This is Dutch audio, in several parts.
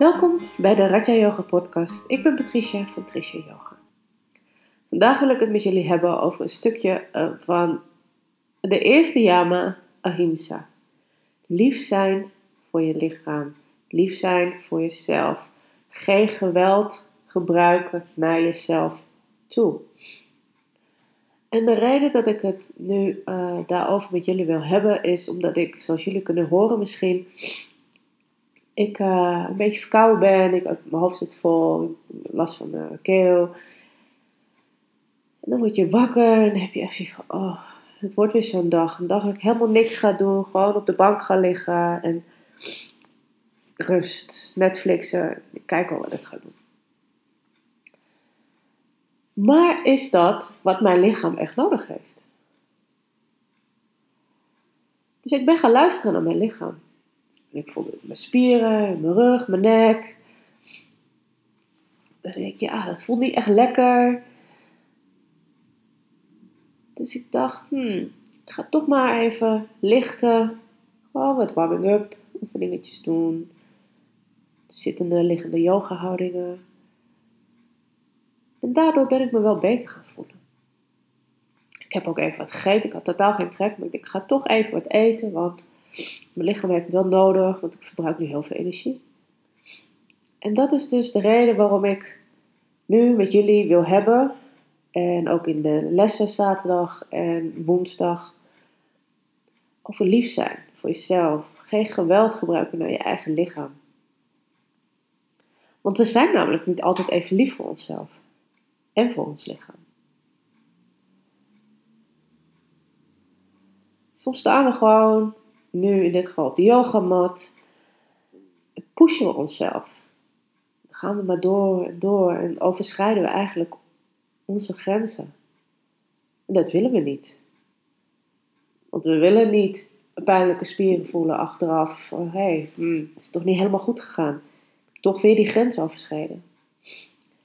Welkom bij de Raja Yoga podcast. Ik ben Patricia van Tricia Yoga. Vandaag wil ik het met jullie hebben over een stukje eh, van de eerste yama ahimsa. Lief zijn voor je lichaam. Lief zijn voor jezelf. Geen geweld gebruiken naar jezelf toe. En de reden dat ik het nu uh, daarover met jullie wil hebben is omdat ik, zoals jullie kunnen horen misschien, ik uh, een beetje verkouden ben. Ik, mijn hoofd zit vol, last van mijn keel. En dan word je wakker en dan heb je echt zoiets van, oh, het wordt weer zo'n dag. Een dag dat ik helemaal niks ga doen, gewoon op de bank ga liggen en rust, Netflixen, kijk al wat ik ga doen. Maar is dat wat mijn lichaam echt nodig heeft? Dus ik ben gaan luisteren naar mijn lichaam. En ik voelde mijn spieren, mijn rug, mijn nek. Denk ik, ja, dat voelt niet echt lekker. Dus ik dacht, hmm, ik ga toch maar even lichten. Gewoon wat warming-up, oefeningetjes doen. Zittende, liggende yoga houdingen. En daardoor ben ik me wel beter gaan voelen. Ik heb ook even wat gegeten. Ik had totaal geen trek, maar ik denk, ik ga toch even wat eten, want mijn lichaam heeft het wel nodig, want ik verbruik nu heel veel energie. En dat is dus de reden waarom ik nu met jullie wil hebben, en ook in de lessen zaterdag en woensdag, over lief zijn voor jezelf. Geen geweld gebruiken naar je eigen lichaam. Want we zijn namelijk niet altijd even lief voor onszelf en voor ons lichaam. Soms staan we gewoon, nu in dit geval op de yogamat, pushen we onszelf. Gaan we maar door en door en overschrijden we eigenlijk onze grenzen. En dat willen we niet. Want we willen niet pijnlijke spieren voelen achteraf. Hé, hey, hmm, het is toch niet helemaal goed gegaan. Ik heb toch weer die grens overschreden.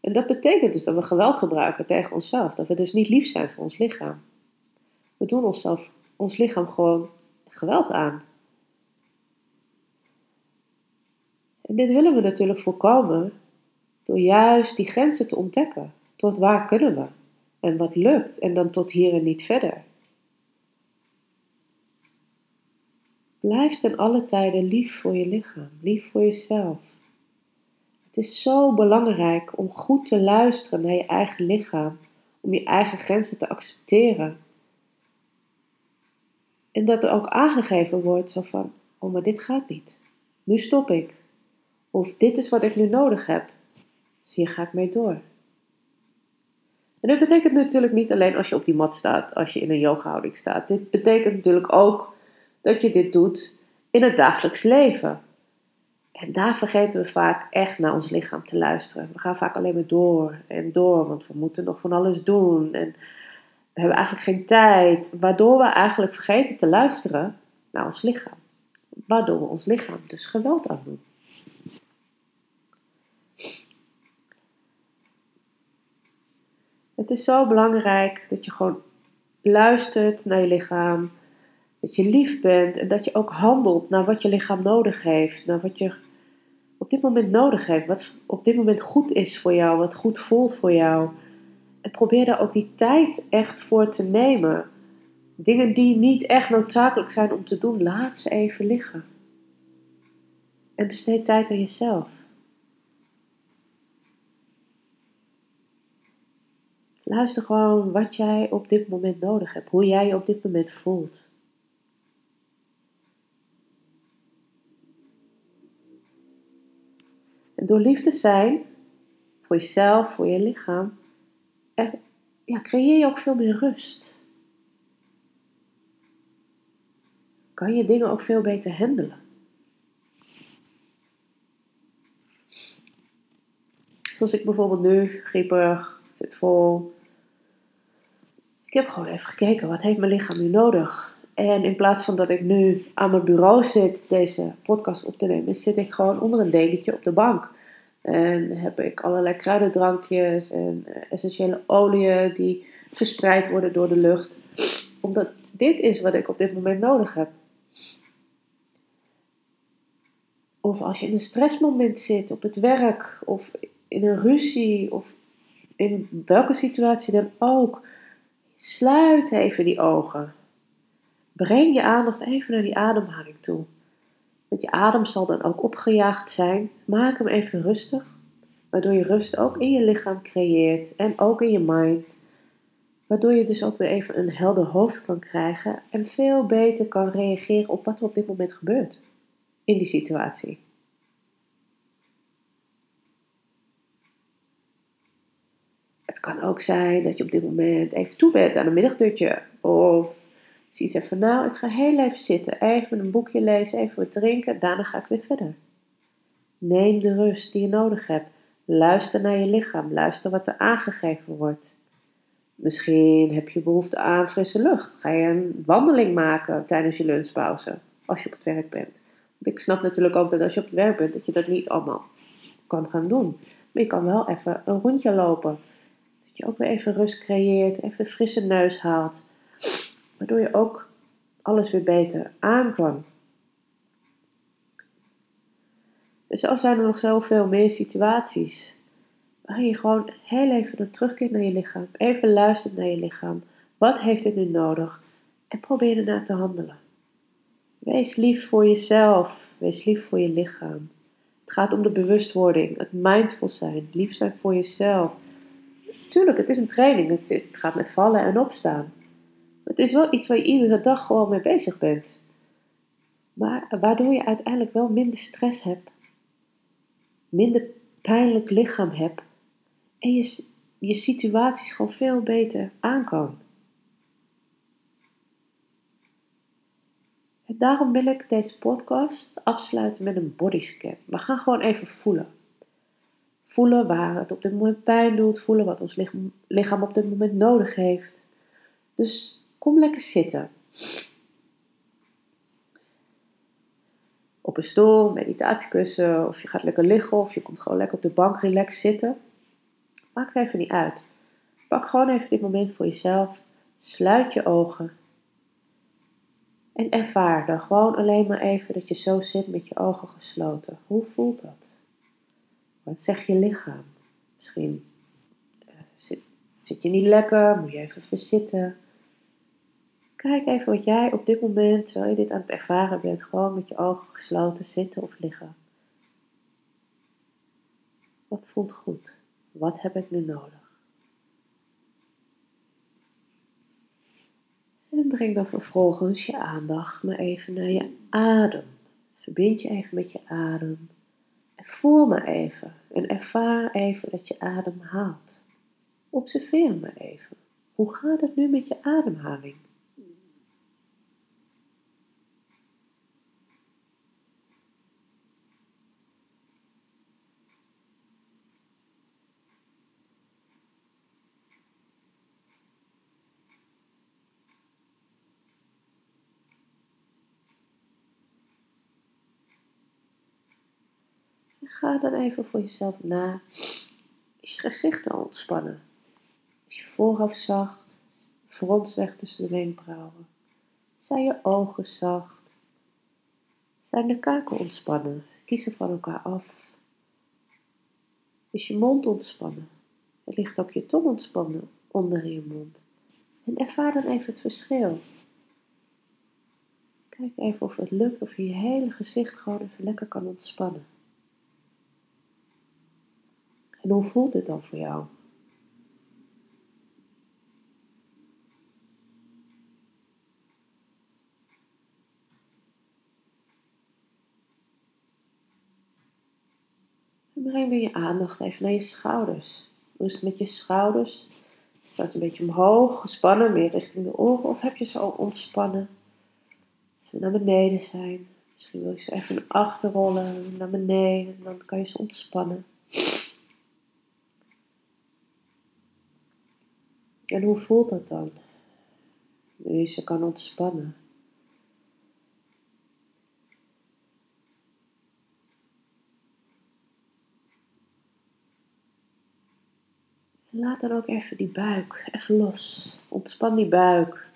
En dat betekent dus dat we geweld gebruiken tegen onszelf. Dat we dus niet lief zijn voor ons lichaam. We doen ons lichaam gewoon geweld aan. En dit willen we natuurlijk voorkomen door juist die grenzen te ontdekken. Tot waar kunnen we? En wat lukt? En dan tot hier en niet verder. Blijf ten alle tijden lief voor je lichaam, lief voor jezelf. Het is zo belangrijk om goed te luisteren naar je eigen lichaam, om je eigen grenzen te accepteren. En dat er ook aangegeven wordt zo van, oh maar dit gaat niet. Nu stop ik. Of dit is wat ik nu nodig heb. Dus hier ga ik mee door. En dit betekent natuurlijk niet alleen als je op die mat staat, als je in een yoga-houding staat. Dit betekent natuurlijk ook dat je dit doet in het dagelijks leven. En daar vergeten we vaak echt naar ons lichaam te luisteren. We gaan vaak alleen maar door en door, want we moeten nog van alles doen. En we hebben eigenlijk geen tijd, waardoor we eigenlijk vergeten te luisteren naar ons lichaam. Waardoor we ons lichaam dus geweld aandoen. Het is zo belangrijk dat je gewoon luistert naar je lichaam, dat je lief bent en dat je ook handelt naar wat je lichaam nodig heeft, naar wat je op dit moment nodig heeft, wat op dit moment goed is voor jou, wat goed voelt voor jou. En probeer daar ook die tijd echt voor te nemen. Dingen die niet echt noodzakelijk zijn om te doen, laat ze even liggen. En besteed tijd aan jezelf. Luister gewoon wat jij op dit moment nodig hebt, hoe jij je op dit moment voelt. En door lief te zijn voor jezelf, voor je lichaam, ja, creëer je ook veel meer rust. Kan je dingen ook veel beter handelen. Zoals ik bijvoorbeeld nu, grieperig, zit vol. Ik heb gewoon even gekeken, wat heeft mijn lichaam nu nodig? En in plaats van dat ik nu aan mijn bureau zit deze podcast op te nemen, zit ik gewoon onder een dekentje op de bank. En heb ik allerlei kruidendrankjes en eh, essentiële oliën die verspreid worden door de lucht. Omdat dit is wat ik op dit moment nodig heb. Of als je in een stressmoment zit op het werk of in een ruzie of in welke situatie dan ook. Sluit even die ogen. Breng je aandacht even naar die ademhaling toe. Want je adem zal dan ook opgejaagd zijn. Maak hem even rustig. Waardoor je rust ook in je lichaam creëert en ook in je mind. Waardoor je dus ook weer even een helder hoofd kan krijgen en veel beter kan reageren op wat er op dit moment gebeurt in die situatie. Het kan ook zijn dat je op dit moment even toe bent aan een middagdutje. Of zoiets hebt van, nou, ik ga heel even zitten, even een boekje lezen, even wat drinken, daarna ga ik weer verder. Neem de rust die je nodig hebt. Luister naar je lichaam, luister wat er aangegeven wordt. Misschien heb je behoefte aan frisse lucht. Ga je een wandeling maken tijdens je lunchpauze, als je op het werk bent. Ik snap natuurlijk ook dat als je op het werk bent, dat je dat niet allemaal kan gaan doen. Maar je kan wel even een rondje lopen. Dat je ook weer even rust creëert, even frisse neus haalt. Waardoor je ook alles weer beter aan kan. Dus zo zijn er nog zoveel meer situaties. Waar je gewoon heel even terugkeert naar je lichaam. Even luistert naar je lichaam. Wat heeft dit nu nodig? En probeer ernaar te handelen. Wees lief voor jezelf. Wees lief voor je lichaam. Het gaat om de bewustwording, het mindful zijn, lief zijn voor jezelf. Tuurlijk, het is een training. Het, is, het gaat met vallen en opstaan. Het is wel iets waar je iedere dag gewoon mee bezig bent. Maar waardoor je uiteindelijk wel minder stress hebt minder pijnlijk lichaam hebt en je, je situaties gewoon veel beter aan kan. En daarom wil ik deze podcast afsluiten met een bodyscan. We gaan gewoon even voelen. Voelen waar het op dit moment pijn doet, voelen wat ons lichaam op dit moment nodig heeft. Dus kom lekker zitten. op een stoel, meditatiekussen, of je gaat lekker liggen, of je komt gewoon lekker op de bank relax zitten. Maakt even niet uit. Pak gewoon even dit moment voor jezelf. Sluit je ogen. En ervaar dan gewoon alleen maar even dat je zo zit met je ogen gesloten. Hoe voelt dat? Wat zegt je lichaam? Misschien uh, zit, zit je niet lekker, moet je even verzitten. Kijk even wat jij op dit moment, terwijl je dit aan het ervaren bent, gewoon met je ogen gesloten zitten of liggen. Wat voelt goed? Wat heb ik nu nodig? En breng dan vervolgens je aandacht maar even naar je adem. Verbind je even met je adem. En voel maar even en ervaar even dat je adem haalt. Observeer maar even. Hoe gaat het nu met je ademhaling? Ga dan even voor jezelf na. Is je gezicht al ontspannen? Is je voorhoofd zacht? Frons weg tussen de wenkbrauwen? Zijn je ogen zacht? Zijn de kaken ontspannen? Kiezen van elkaar af. Is je mond ontspannen? Er ligt ook je tong ontspannen onder je mond. En ervaar dan even het verschil. Kijk even of het lukt of je je hele gezicht gewoon even lekker kan ontspannen. En hoe voelt dit dan voor jou? En breng dan je aandacht even naar je schouders. Hoe is het met je schouders? Staat een beetje omhoog, gespannen, meer richting de oren, of heb je ze al ontspannen? Dat ze naar beneden zijn. Misschien wil je ze even naar naar beneden, en dan kan je ze ontspannen. En hoe voelt dat dan? Nu ze kan ontspannen. laat dan ook even die buik even los. Ontspan die buik.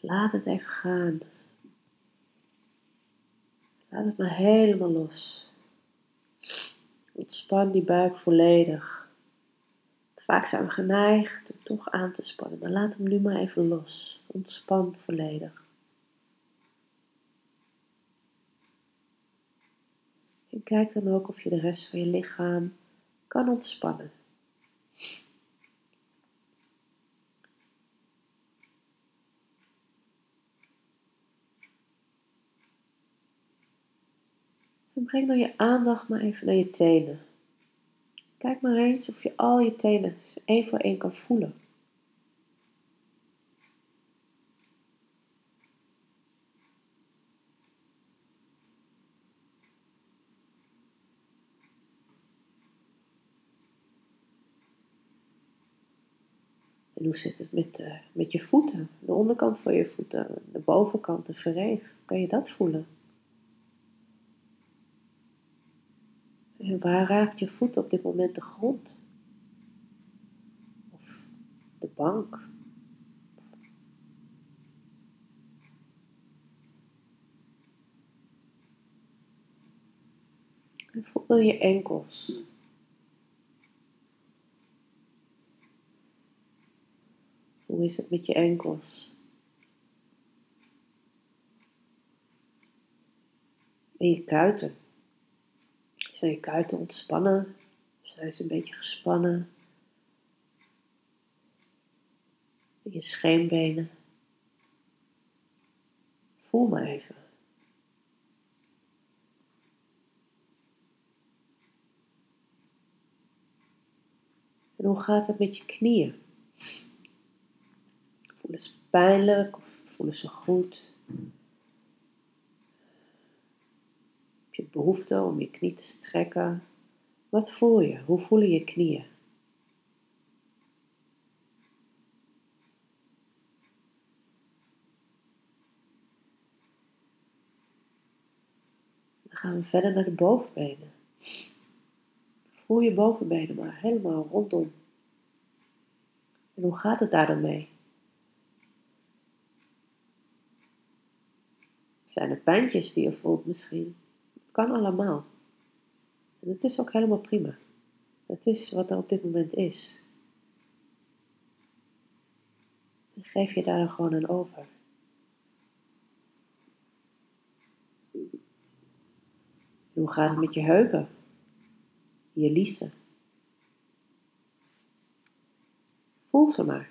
Laat het even gaan. Laat het maar helemaal los. Ontspan die buik volledig. Vaak zijn we geneigd om toch aan te spannen, maar laat hem nu maar even los. Ontspan volledig. En kijk dan ook of je de rest van je lichaam kan ontspannen. En breng dan je aandacht maar even naar je tenen. Kijk maar eens of je al je tenen één voor één kan voelen. En hoe zit het met, uh, met je voeten? De onderkant van je voeten, de bovenkant, de verreef. Kan je dat voelen? En waar raakt je voet op dit moment de grond? Of de bank? En voel je enkels. Hoe is het met je enkels? En je kuiten. Zijn je kuiten ontspannen? Zijn ze een beetje gespannen? Je scheenbenen. Voel maar even. En hoe gaat het met je knieën? Voelen ze pijnlijk of voelen ze goed? Behoefte om je knie te strekken. Wat voel je? Hoe voelen je knieën? Dan gaan we verder naar de bovenbenen. Voel je bovenbenen maar helemaal rondom. En hoe gaat het daar dan mee? Zijn er pijntjes die je voelt misschien? Kan allemaal. En het is ook helemaal prima. Het is wat er op dit moment is. En geef je daar gewoon aan over. hoe gaat het met je heupen? Je liezen? Voel ze maar.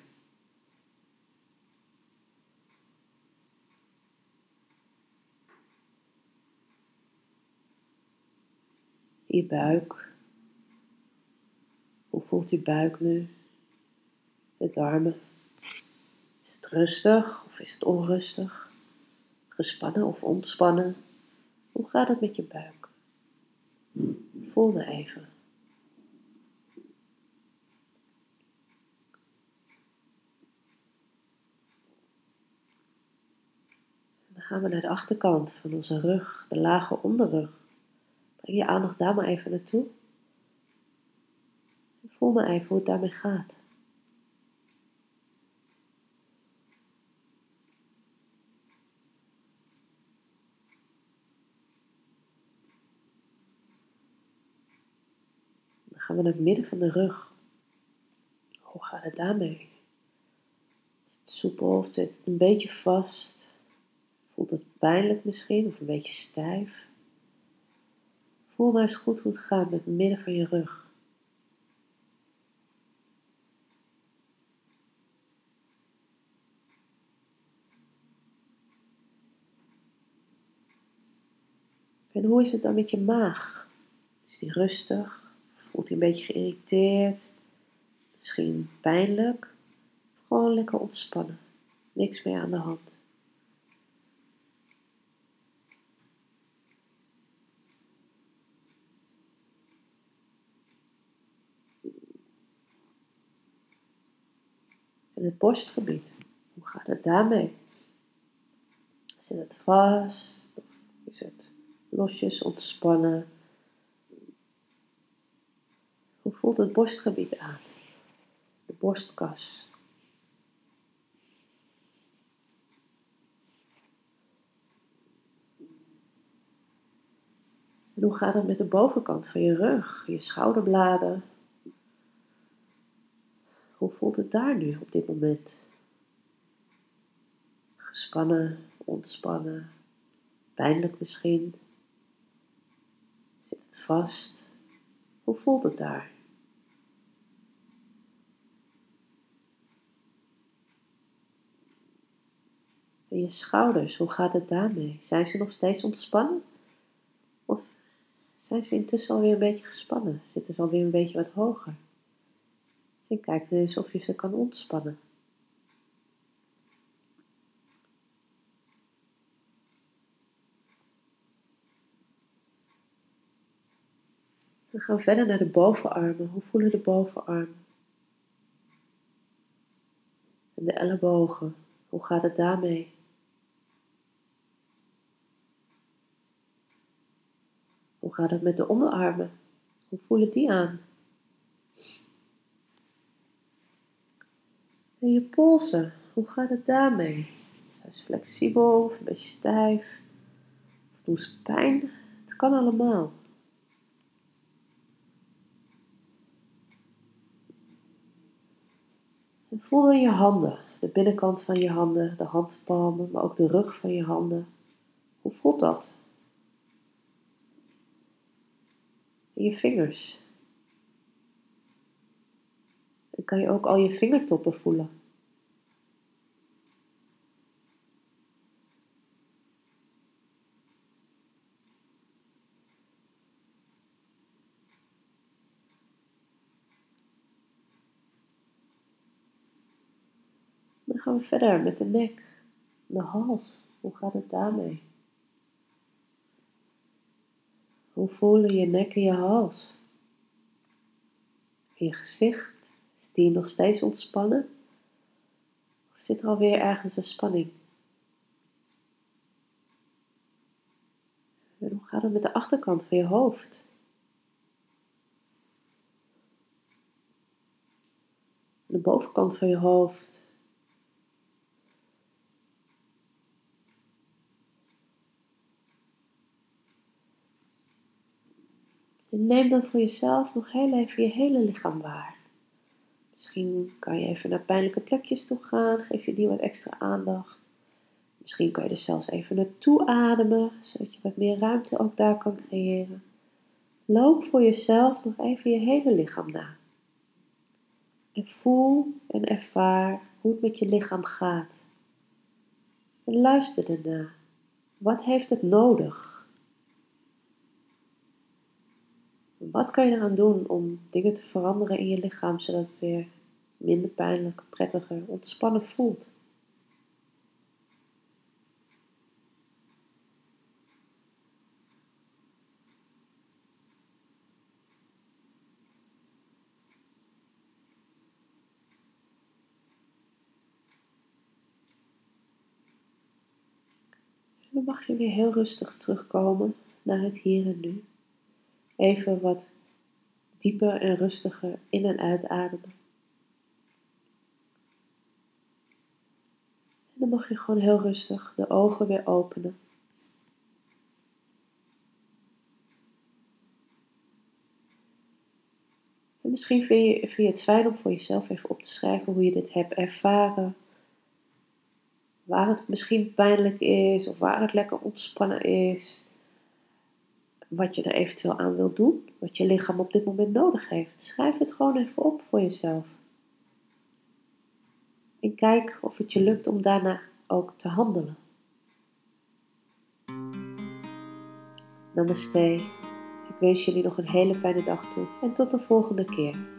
Buik. Hoe voelt je buik nu? De darmen. Is het rustig of is het onrustig? Gespannen of ontspannen? Hoe gaat het met je buik? Voel me even. Dan gaan we naar de achterkant van onze rug, de lage onderrug. Je aandacht daar maar even naartoe. Voel maar even hoe het daarmee gaat. Dan gaan we naar het midden van de rug. Hoe gaat het daarmee? Is het soepel of zit het een beetje vast? Voelt het pijnlijk misschien of een beetje stijf? Voel maar eens goed hoe het gaat met het midden van je rug. En hoe is het dan met je maag? Is die rustig? Voelt hij een beetje geïrriteerd? Misschien pijnlijk? gewoon lekker ontspannen. Niks meer aan de hand. Het borstgebied, hoe gaat het daarmee? Zit het vast? Of is het losjes ontspannen? Hoe voelt het borstgebied aan? De borstkas. En hoe gaat het met de bovenkant van je rug, je schouderbladen? Voelt het daar nu op dit moment? Gespannen, ontspannen, pijnlijk misschien? Zit het vast? Hoe voelt het daar? En je schouders, hoe gaat het daarmee? Zijn ze nog steeds ontspannen? Of zijn ze intussen alweer een beetje gespannen? Zitten ze alweer een beetje wat hoger? En kijk eens of je ze kan ontspannen. We gaan verder naar de bovenarmen. Hoe voelen de bovenarmen? En de ellebogen. Hoe gaat het daarmee? Hoe gaat het met de onderarmen? Hoe voelen die aan? En je polsen, hoe gaat het daarmee? Zijn ze flexibel of een beetje stijf? Of doen ze pijn? Het kan allemaal. Voel dan je handen, de binnenkant van je handen, de handpalmen, maar ook de rug van je handen. Hoe voelt dat? En je vingers. Dan kan je ook al je vingertoppen voelen. Dan gaan we verder met de nek, de hals. Hoe gaat het daarmee? Hoe voelen je nek en je hals? je gezicht, die nog steeds ontspannen? Of zit er alweer ergens een spanning? En hoe gaat het met de achterkant van je hoofd? De bovenkant van je hoofd. En neem dan voor jezelf nog heel even je hele lichaam waar. Misschien kan je even naar pijnlijke plekjes toe gaan, geef je die wat extra aandacht. Misschien kan je er zelfs even naartoe ademen, zodat je wat meer ruimte ook daar kan creëren. Loop voor jezelf nog even je hele lichaam na. En voel en ervaar hoe het met je lichaam gaat. En luister erna. Wat heeft het nodig? Wat kan je eraan doen om dingen te veranderen in je lichaam zodat het weer minder pijnlijk, prettiger, ontspannen voelt? dan mag je weer heel rustig terugkomen naar het hier en nu. Even wat dieper en rustiger in en uitademen. En dan mag je gewoon heel rustig de ogen weer openen. En misschien vind je, vind je het fijn om voor jezelf even op te schrijven hoe je dit hebt ervaren. Waar het misschien pijnlijk is of waar het lekker ontspannen is wat je er eventueel aan wilt doen, wat je lichaam op dit moment nodig heeft. Schrijf het gewoon even op voor jezelf. En kijk of het je lukt om daarna ook te handelen. Namaste. Ik wens jullie nog een hele fijne dag toe en tot de volgende keer.